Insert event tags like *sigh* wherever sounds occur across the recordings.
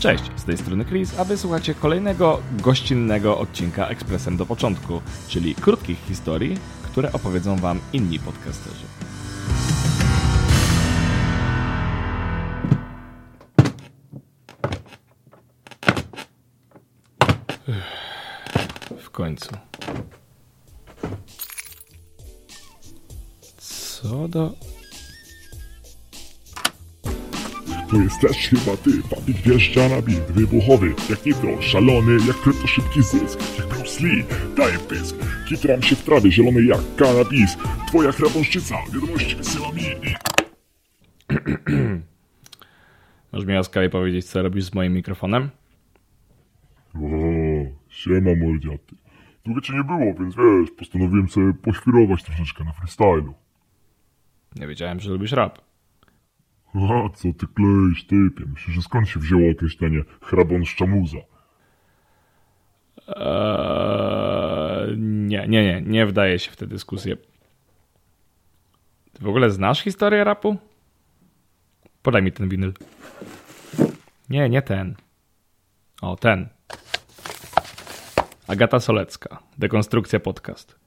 Cześć, z tej strony Chris, a wysłuchacie kolejnego gościnnego odcinka Ekspresem do początku, czyli krótkich historii, które opowiedzą Wam inni podcasterzy. W końcu. Co do... To jesteś chyba ty, papik wjeżdża bit wybuchowy, jak nitro, szalony, jak krypto szybki zysk, jak Bruce Lee, daję pysk, kitram się w trawie zielonej jak kanabis, twoja chrabąszczyca, wiadomości wysyła *clears throat* mi. Możesz mi łaskawie powiedzieć, co robisz z moim mikrofonem? O, siema mordziaty. Długo cię nie było, więc wiesz, postanowiłem sobie poświrować troszeczkę na freestylu. Nie wiedziałem, że lubisz rap. A co ty kleisz, typie? Myślisz, że skąd się wzięło określenie chrabąszcza muza? Eee, nie, nie, nie, nie wdaję się w tę dyskusję. Ty w ogóle znasz historię rapu? Podaj mi ten winyl. Nie, nie ten. O, ten. Agata Solecka. Dekonstrukcja podcast.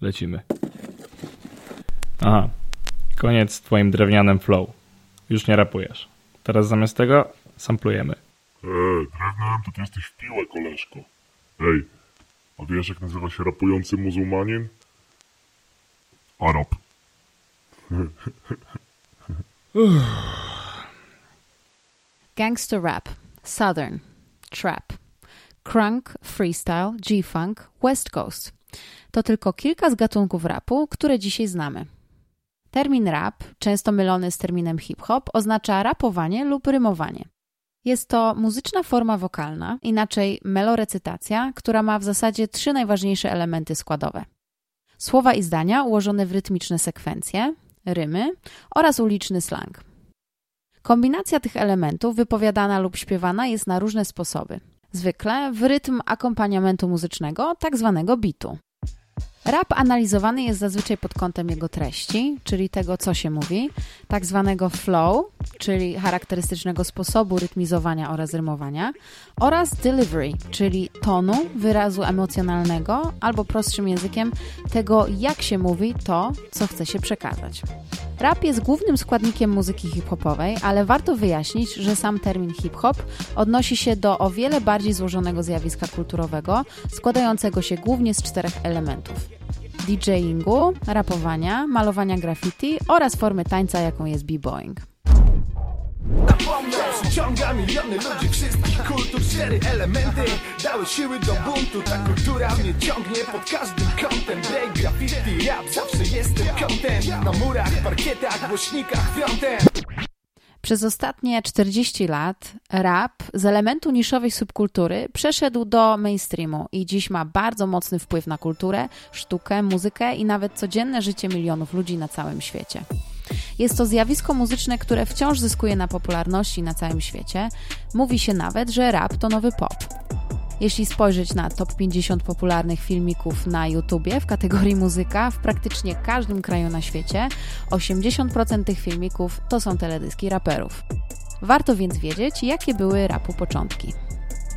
Lecimy. Aha. Koniec z twoim drewnianym flow. Już nie rapujesz. Teraz zamiast tego samplujemy. Eee, drewnem to ty jesteś w piłę, koleżko. Ej, a wiesz jak nazywa się rapujący muzułmanin? Arab. *laughs* Gangster rap, southern, trap, crunk, freestyle, G-funk, west coast. To tylko kilka z gatunków rapu, które dzisiaj znamy. Termin rap, często mylony z terminem hip-hop, oznacza rapowanie lub rymowanie. Jest to muzyczna forma wokalna, inaczej melorecytacja, która ma w zasadzie trzy najważniejsze elementy składowe. Słowa i zdania ułożone w rytmiczne sekwencje, rymy oraz uliczny slang. Kombinacja tych elementów wypowiadana lub śpiewana jest na różne sposoby. Zwykle w rytm akompaniamentu muzycznego, tak zwanego bitu. Rap analizowany jest zazwyczaj pod kątem jego treści, czyli tego, co się mówi, tak zwanego flow, czyli charakterystycznego sposobu rytmizowania oraz rymowania, oraz delivery, czyli tonu, wyrazu emocjonalnego, albo prostszym językiem tego, jak się mówi to, co chce się przekazać. Rap jest głównym składnikiem muzyki hip-hopowej, ale warto wyjaśnić, że sam termin hip-hop odnosi się do o wiele bardziej złożonego zjawiska kulturowego, składającego się głównie z czterech elementów. DJingu, rapowania, malowania graffiti oraz formy tańca, jaką jest b-boying. Napomnę, przyciąga miliony ludzi wszystkich kultur Cztery elementy dały siły do buntu. Ta kultura mnie ciągnie pod każdym kątem. Break, graffiti, rap, zawsze jestem kątem. Na murach, parkietach, głośnikach, frontem Przez ostatnie 40 lat rap z elementu niszowej subkultury przeszedł do mainstreamu i dziś ma bardzo mocny wpływ na kulturę, sztukę, muzykę i nawet codzienne życie milionów ludzi na całym świecie. Jest to zjawisko muzyczne, które wciąż zyskuje na popularności na całym świecie. Mówi się nawet, że rap to nowy pop. Jeśli spojrzeć na top 50 popularnych filmików na YouTubie w kategorii muzyka, w praktycznie każdym kraju na świecie 80% tych filmików to są teledyski raperów. Warto więc wiedzieć, jakie były rapu początki.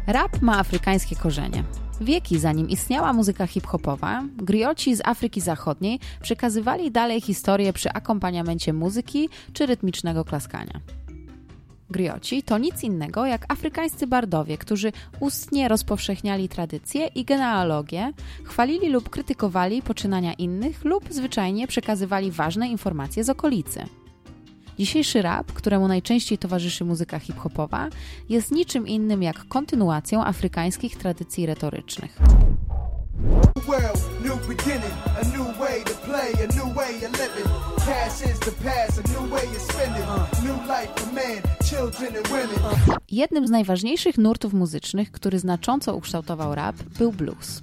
Rap ma afrykańskie korzenie. Wieki zanim istniała muzyka hip-hopowa, grioci z Afryki Zachodniej przekazywali dalej historię przy akompaniamencie muzyki czy rytmicznego klaskania. Grioci to nic innego jak afrykańscy bardowie, którzy ustnie rozpowszechniali tradycje i genealogię, chwalili lub krytykowali poczynania innych lub zwyczajnie przekazywali ważne informacje z okolicy. Dzisiejszy rap, któremu najczęściej towarzyszy muzyka hip-hopowa, jest niczym innym jak kontynuacją afrykańskich tradycji retorycznych. World, new beginning, a new way to play, a new way of living. Cash is the past, a new way of spending, new life for men, children and women. Jednym z najważniejszych nurtów muzycznych, który znacząco ukształtował rap, był blues.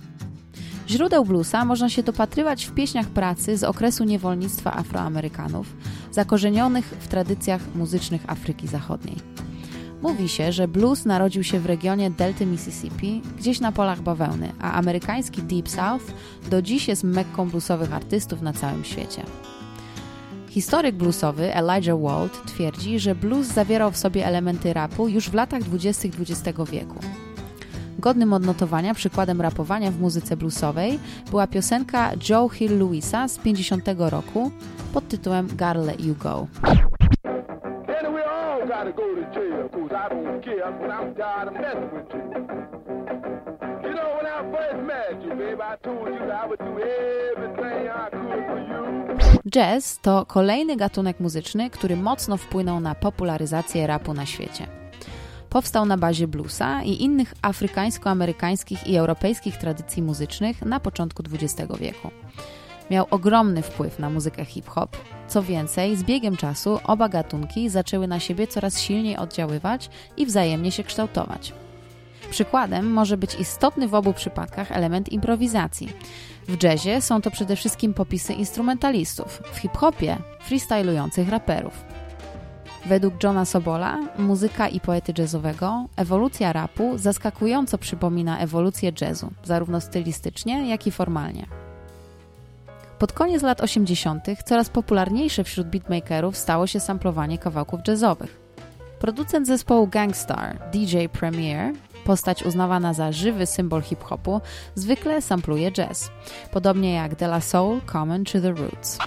Źródeł bluesa można się dopatrywać w pieśniach pracy z okresu niewolnictwa Afroamerykanów, zakorzenionych w tradycjach muzycznych Afryki Zachodniej. Mówi się, że blues narodził się w regionie delty Mississippi, gdzieś na polach bawełny, a amerykański Deep South do dziś jest mekką bluesowych artystów na całym świecie. Historyk bluesowy Elijah Wald twierdzi, że blues zawierał w sobie elementy rapu już w latach 20. XX wieku. Godnym odnotowania przykładem rapowania w muzyce bluesowej była piosenka Joe Hill Louisa z 50 roku pod tytułem Let You Go. Gotta go to jail, cause I don't care when I'm tired of messing with you. You know, when I first met you, babe, I told you I would do everything I could for you. Jazz to kolejny gatunek muzyczny, który mocno wpłynął na popularyzację rapu na świecie. Powstał na bazie bluesa i innych afrykańsko-amerykańskich i europejskich tradycji muzycznych na początku XX wieku. Miał ogromny wpływ na muzykę hip-hop. Co więcej, z biegiem czasu oba gatunki zaczęły na siebie coraz silniej oddziaływać i wzajemnie się kształtować. Przykładem może być istotny w obu przypadkach element improwizacji. W jazzie są to przede wszystkim popisy instrumentalistów, w hip-hopie freestylujących raperów. Według Johna Sobola, muzyka i poety jazzowego, ewolucja rapu zaskakująco przypomina ewolucję jazzu, zarówno stylistycznie, jak i formalnie. Pod koniec lat 80. coraz popularniejsze wśród beatmakerów stało się samplowanie kawałków jazzowych. Producent zespołu Gangstar, DJ Premier, postać uznawana za żywy symbol hip-hopu, zwykle sampluje jazz, podobnie jak De La Soul, Common czy The Roots.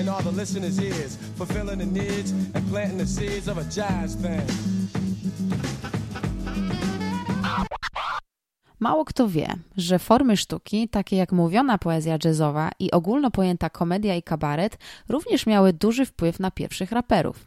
In all the listeners' ears, fulfilling the needs and planting the seeds of a jazz thing. Mało kto wie, że formy sztuki, takie jak mówiona poezja jazzowa i ogólno pojęta komedia i kabaret, również miały duży wpływ na pierwszych raperów.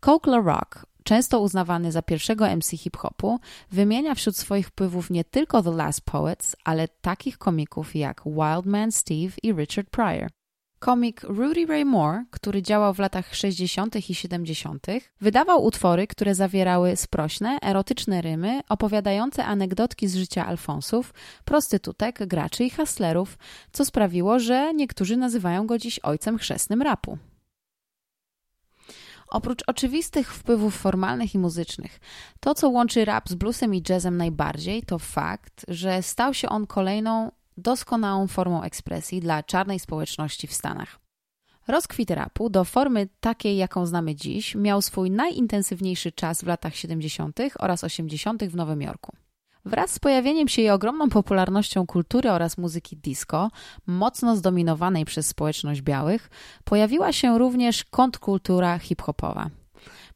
Coke Rock, często uznawany za pierwszego MC hip-hopu, wymienia wśród swoich wpływów nie tylko The Last Poets, ale takich komików jak Wildman Steve i Richard Pryor. Komik Rudy Ray Moore, który działał w latach 60. i 70., wydawał utwory, które zawierały sprośne, erotyczne rymy opowiadające anegdotki z życia Alfonsów, prostytutek, graczy i hustlerów, co sprawiło, że niektórzy nazywają go dziś ojcem chrzestnym rapu. Oprócz oczywistych wpływów formalnych i muzycznych, to co łączy rap z bluesem i jazzem najbardziej, to fakt, że stał się on kolejną doskonałą formą ekspresji dla czarnej społeczności w Stanach. Rozkwit rapu do formy takiej, jaką znamy dziś, miał swój najintensywniejszy czas w latach 70. oraz 80. w Nowym Jorku. Wraz z pojawieniem się i ogromną popularnością kultury oraz muzyki disco, mocno zdominowanej przez społeczność białych, pojawiła się również kontrkultura hip-hopowa.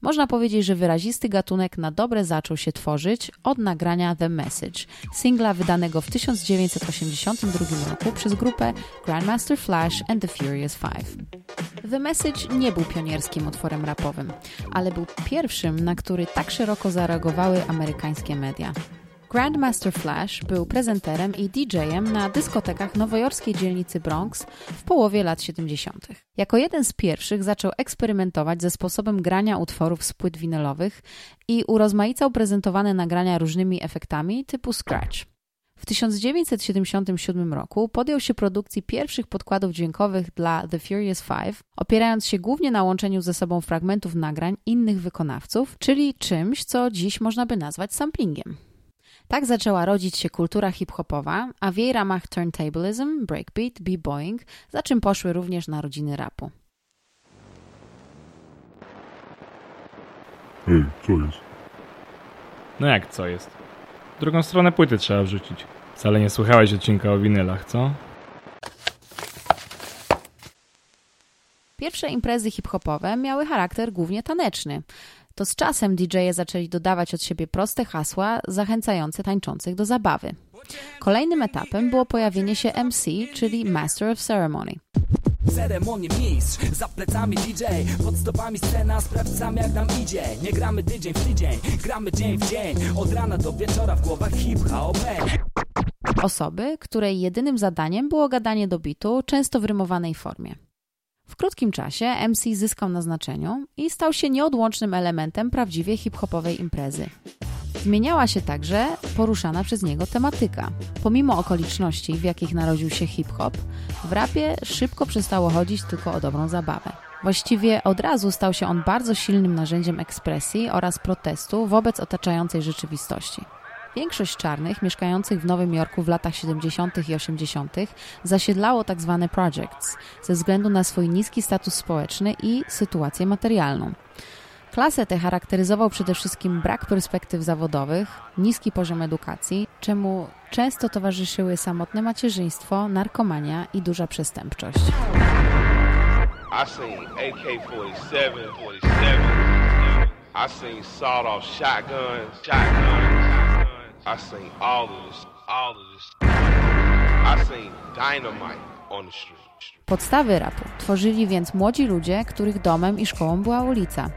Można powiedzieć, że wyrazisty gatunek na dobre zaczął się tworzyć od nagrania The Message, singla wydanego w 1982 roku przez grupę Grandmaster Flash and the Furious Five. The Message nie był pionierskim utworem rapowym, ale był pierwszym, na który tak szeroko zareagowały amerykańskie media. Grandmaster Flash był prezenterem i DJ-em na dyskotekach nowojorskiej dzielnicy Bronx w połowie lat 70. Jako jeden z pierwszych zaczął eksperymentować ze sposobem grania utworów z płyt winylowych i urozmaicał prezentowane nagrania różnymi efektami typu scratch. W 1977 roku podjął się produkcji pierwszych podkładów dźwiękowych dla The Furious Five, opierając się głównie na łączeniu ze sobą fragmentów nagrań innych wykonawców, czyli czymś, co dziś można by nazwać samplingiem. Tak zaczęła rodzić się kultura hip-hopowa, a w jej ramach turntablism, breakbeat, b-boying, za czym poszły również narodziny rapu. Ej, co jest? No jak co jest? W drugą stronę płyty trzeba wrzucić. Wcale nie słuchałeś odcinka o winylach, co? Pierwsze imprezy hip-hopowe miały charakter głównie taneczny. To z czasem DJ-e zaczęli dodawać od siebie proste hasła zachęcające tańczących do zabawy. Kolejnym etapem było pojawienie się MC, czyli Master of Ceremony. Ceremonię mistrz, za plecami DJ Pod stopami scena, sprawdzamy jak nam idzie Nie gramy tydzień w tydzień, gramy dzień w dzień Od rana do wieczora w głowach hip-hop Osoby, której jedynym zadaniem było gadanie do bitu, często w rymowanej formie. W krótkim czasie MC zyskał na znaczeniu i stał się nieodłącznym elementem prawdziwie hip-hopowej imprezy. Zmieniała się także poruszana przez niego tematyka. Pomimo okoliczności, w jakich narodził się hip-hop, w rapie szybko przestało chodzić tylko o dobrą zabawę. Właściwie od razu stał się on bardzo silnym narzędziem ekspresji oraz protestu wobec otaczającej rzeczywistości. Większość czarnych mieszkających w Nowym Jorku w latach 70. i 80. zasiedlało tzw. Projects ze względu na swój niski status społeczny i sytuację materialną. Klasę tę charakteryzował przede wszystkim brak perspektyw zawodowych, niski poziom edukacji, czemu często towarzyszyły samotne macierzyństwo, narkomania i duża przestępczość. I seen AK-47, 47. I seen sawed-off shotguns, shotguns. I seen all of this, all of this. I seen dynamite on the street. Podstawy rapu tworzyli więc młodzi ludzie, których domem i szkołą była ulica.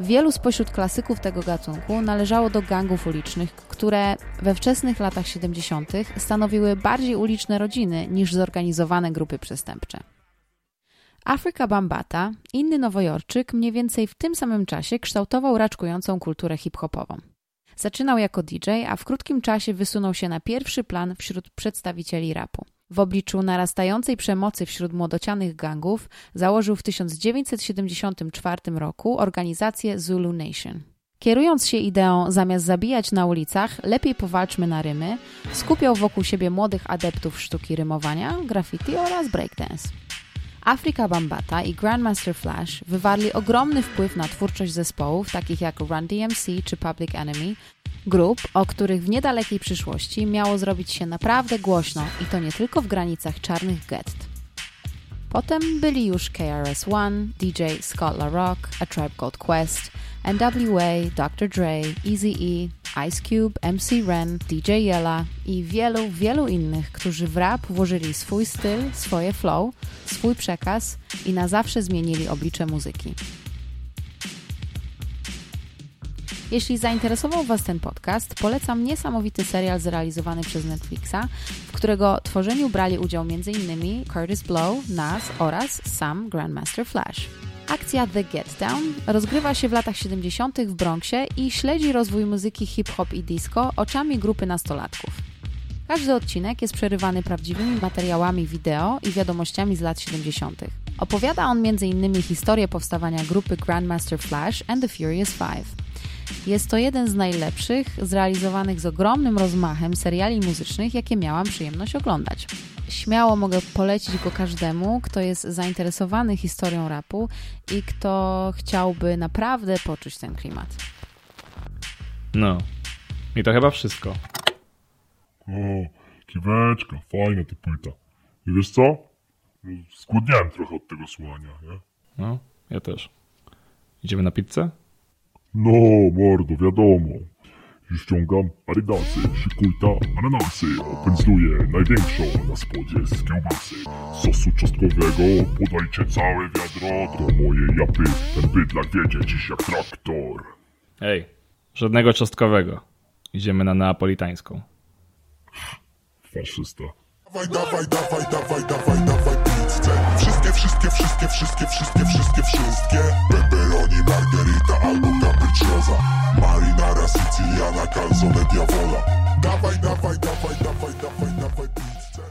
Wielu spośród klasyków tego gatunku należało do gangów ulicznych, które we wczesnych latach 70. stanowiły bardziej uliczne rodziny niż zorganizowane grupy przestępcze. Afrika Bambata, inny nowojorczyk, mniej więcej w tym samym czasie kształtował raczkującą kulturę hip-hopową. Zaczynał jako DJ, a w krótkim czasie wysunął się na pierwszy plan wśród przedstawicieli rapu. W obliczu narastającej przemocy wśród młodocianych gangów założył w 1974 roku organizację Zulu Nation. Kierując się ideą zamiast zabijać na ulicach, lepiej powalczmy na rymy, skupiał wokół siebie młodych adeptów sztuki rymowania, graffiti oraz breakdance. Afrika Bambata i Grandmaster Flash wywarli ogromny wpływ na twórczość zespołów takich jak Run DMC czy Public Enemy, grup, o których w niedalekiej przyszłości miało zrobić się naprawdę głośno i to nie tylko w granicach czarnych gett. Potem byli już KRS-One, DJ Scott LaRock, A Tribe Called Quest, NWA, Dr. Dre, Eazy-E, Ice Cube, MC Ren, DJ Yella i wielu, wielu innych, którzy w rap włożyli swój styl, swoje flow, swój przekaz i na zawsze zmienili oblicze muzyki. Jeśli zainteresował Was ten podcast, polecam niesamowity serial zrealizowany przez Netflixa, w którego tworzeniu brali udział m.in. Curtis Blow, Nas oraz sam Grandmaster Flash. Akcja The Get Down rozgrywa się w latach 70. w Bronxie i śledzi rozwój muzyki hip-hop i disco oczami grupy nastolatków. Każdy odcinek jest przerywany prawdziwymi materiałami wideo i wiadomościami z lat 70. Opowiada on m.in. historię powstawania grupy Grandmaster Flash and the Furious Five. Jest to jeden z najlepszych, zrealizowanych z ogromnym rozmachem seriali muzycznych, jakie miałam przyjemność oglądać. Śmiało mogę polecić go każdemu, kto jest zainteresowany historią rapu i kto chciałby naprawdę poczuć ten klimat. No. I to chyba wszystko. O, kiweczka, fajna to płyta. I wiesz co? Skłodniałem trochę od tego słuchania, nie? No, ja też. Idziemy na pizzę? No, mordo, wiadomo. Już ściągam adidasy, szykujta, ananasy. Opędzluję największą na spodzie z kiełbasy. Sosu czosnkowego podajcie całe wiadro. To moje japy, ten bydlak wiedzie dziś jak traktor. Ej, żadnego czosnkowego. Idziemy na neapolitańską. Faszysta. Dawaj, dawaj, dawaj, dawaj, dawaj, dawaj pizzę Wszystkie, wszystkie, wszystkie, wszystkie, wszystkie, wszystkie, wszystkie. Pepperoni, margherita, albo capricciosa. Marinara, siciliana, calzone diavola. Dawaj, dawaj, dawaj, dawaj, dawaj, dawaj, pizzę.